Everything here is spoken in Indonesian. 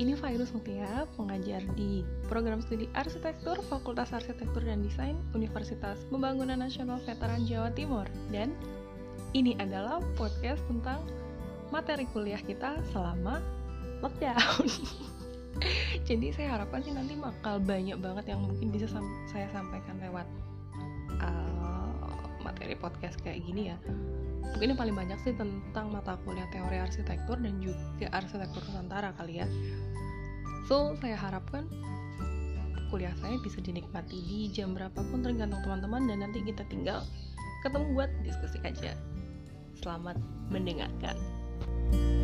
ini Fairuz Mutia, pengajar di program studi Arsitektur Fakultas Arsitektur dan Desain Universitas Pembangunan Nasional Veteran Jawa Timur. Dan ini adalah podcast tentang materi kuliah kita selama lockdown. Jadi saya harapkan sih nanti bakal banyak banget yang mungkin bisa sam saya sampaikan lewat uh, materi podcast kayak gini ya mungkin yang paling banyak sih tentang mata kuliah teori arsitektur dan juga arsitektur Nusantara kali ya so saya harapkan kuliah saya bisa dinikmati di jam berapapun tergantung teman-teman dan nanti kita tinggal ketemu buat diskusi aja. Selamat mendengarkan. thank you